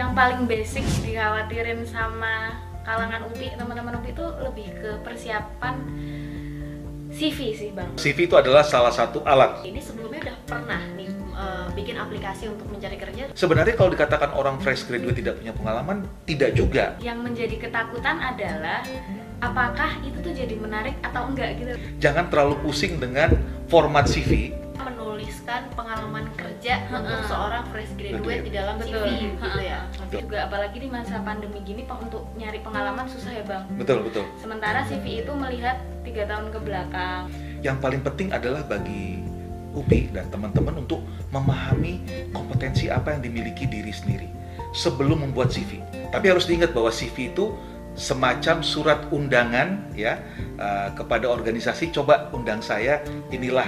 yang paling basic dikhawatirin sama kalangan UPI teman-teman UPI itu lebih ke persiapan CV sih bang. CV itu adalah salah satu alat. Ini sebelumnya udah pernah nih uh, bikin aplikasi untuk mencari kerja. Sebenarnya kalau dikatakan orang fresh graduate tidak punya pengalaman, tidak juga. Yang menjadi ketakutan adalah apakah itu tuh jadi menarik atau enggak gitu. Jangan terlalu pusing dengan format CV. Menuliskan pengalaman kerja untuk seorang fresh graduate di dalam Betul. CV gitu ya. Tapi juga apalagi di masa pandemi gini Pak untuk nyari pengalaman susah ya bang. Betul, betul. Sementara CV itu melihat tiga tahun ke belakang. Yang paling penting adalah bagi UPI dan teman-teman untuk memahami kompetensi apa yang dimiliki diri sendiri sebelum membuat CV. Tapi harus diingat bahwa CV itu semacam surat undangan ya uh, kepada organisasi coba undang saya inilah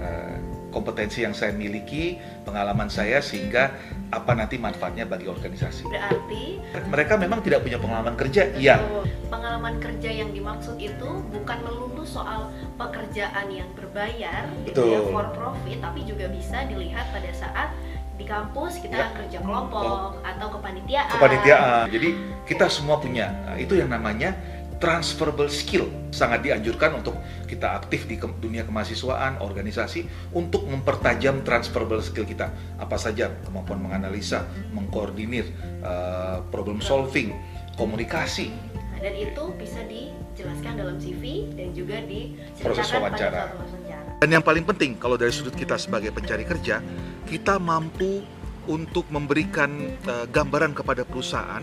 uh, kompetensi yang saya miliki, pengalaman saya sehingga apa nanti manfaatnya bagi organisasi. Berarti Mereka memang tidak punya pengalaman kerja, iya. Pengalaman kerja yang dimaksud itu bukan melulu soal pekerjaan yang berbayar gitu ya for profit, tapi juga bisa dilihat pada saat di kampus kita Ya. kerja kelompok atau kepanitiaan. kepanitiaan. Jadi kita semua punya Nah, itu yang namanya transferable skill. Sangat dianjurkan untuk kita aktif di ke- dunia kemahasiswaan, organisasi untuk mempertajam transferable skill kita. Apa saja kemampuan menganalisa, mengkoordinir, eh, problem solving, komunikasi, Nah, dan itu bisa dijelaskan dalam CV dan juga Proses wawancara. suatu wawancara. Dan yang paling penting kalau dari sudut kita sebagai pencari kerja, kita mampu untuk memberikan eh, gambaran kepada perusahaan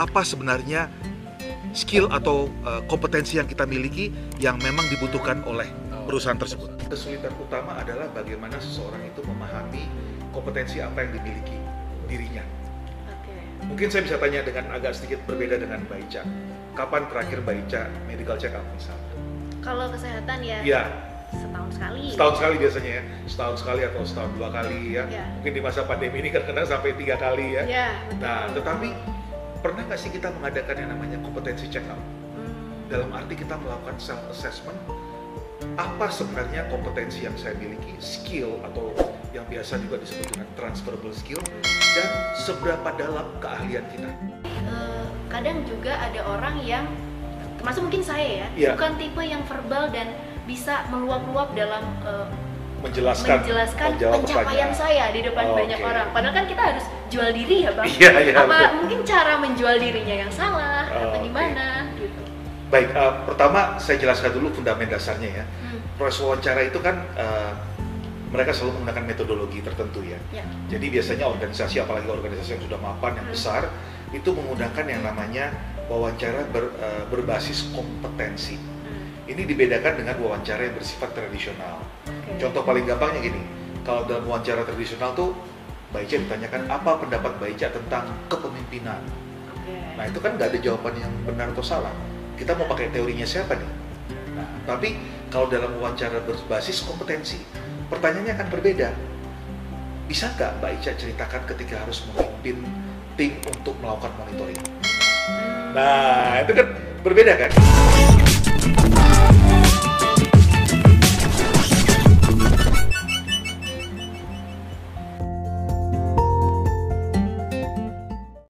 apa sebenarnya skill atau eh, kompetensi yang kita miliki yang memang dibutuhkan oleh perusahaan tersebut. Kesulitan utama adalah bagaimana seseorang itu memahami kompetensi apa yang dimiliki dirinya. Oke. Mungkin saya bisa tanya dengan agak sedikit berbeda dengan Mbak Ica. Kapan terakhir Mbak Ica medical check up misalnya? Kalau kesehatan ya Iya, setahun sekali. setahun sekali biasanya ya setahun sekali atau setahun dua kali ya Ya. mungkin di masa pandemi ini kan kena sampai tiga kali ya Ya, betul. nah tetapi pernah nggak sih kita mengadakan yang namanya kompetensi check up Hmm, dalam arti kita melakukan self assessment apa sebenarnya kompetensi yang saya miliki? Skill atau yang biasa juga disebut dengan transferable skill dan seberapa dalam keahlian kita? Eh, kadang juga ada orang yang termasuk mungkin saya ya, Iya. bukan tipe yang verbal dan bisa meluap-luap dalam eh, menjelaskan menjelaskan pencapaian pertanyaan. saya di depan Oke. banyak orang. Padahal kan kita harus jual diri ya bang. iya iya Apa betul. mungkin cara menjual dirinya yang salah atau Oke. gimana gitu. baik eh, pertama saya jelaskan dulu fundament dasarnya ya Hmm, proses wawancara itu kan eh, mereka selalu menggunakan metodologi tertentu ya. Ya. Jadi biasanya organisasi, apalagi organisasi yang sudah mapan, yang Hmm. besar, itu menggunakan yang namanya wawancara ber- eh, berbasis kompetensi. Ini dibedakan dengan wawancara yang bersifat tradisional. oke. Contoh paling gampangnya gini, kalau dalam wawancara tradisional tuh Mbak Ica ditanyakan apa pendapat Mbak Ica tentang kepemimpinan. Oke. Nah itu kan nggak ada jawaban yang benar atau salah. Kita mau pakai teorinya siapa nih? Nah, tapi kalau dalam wawancara berbasis kompetensi, pertanyaannya akan berbeda. Bisa nggak Mbak Ica ceritakan ketika harus memimpin tim untuk melakukan monitoring? Hmm, Nah itu kan berbeda kan?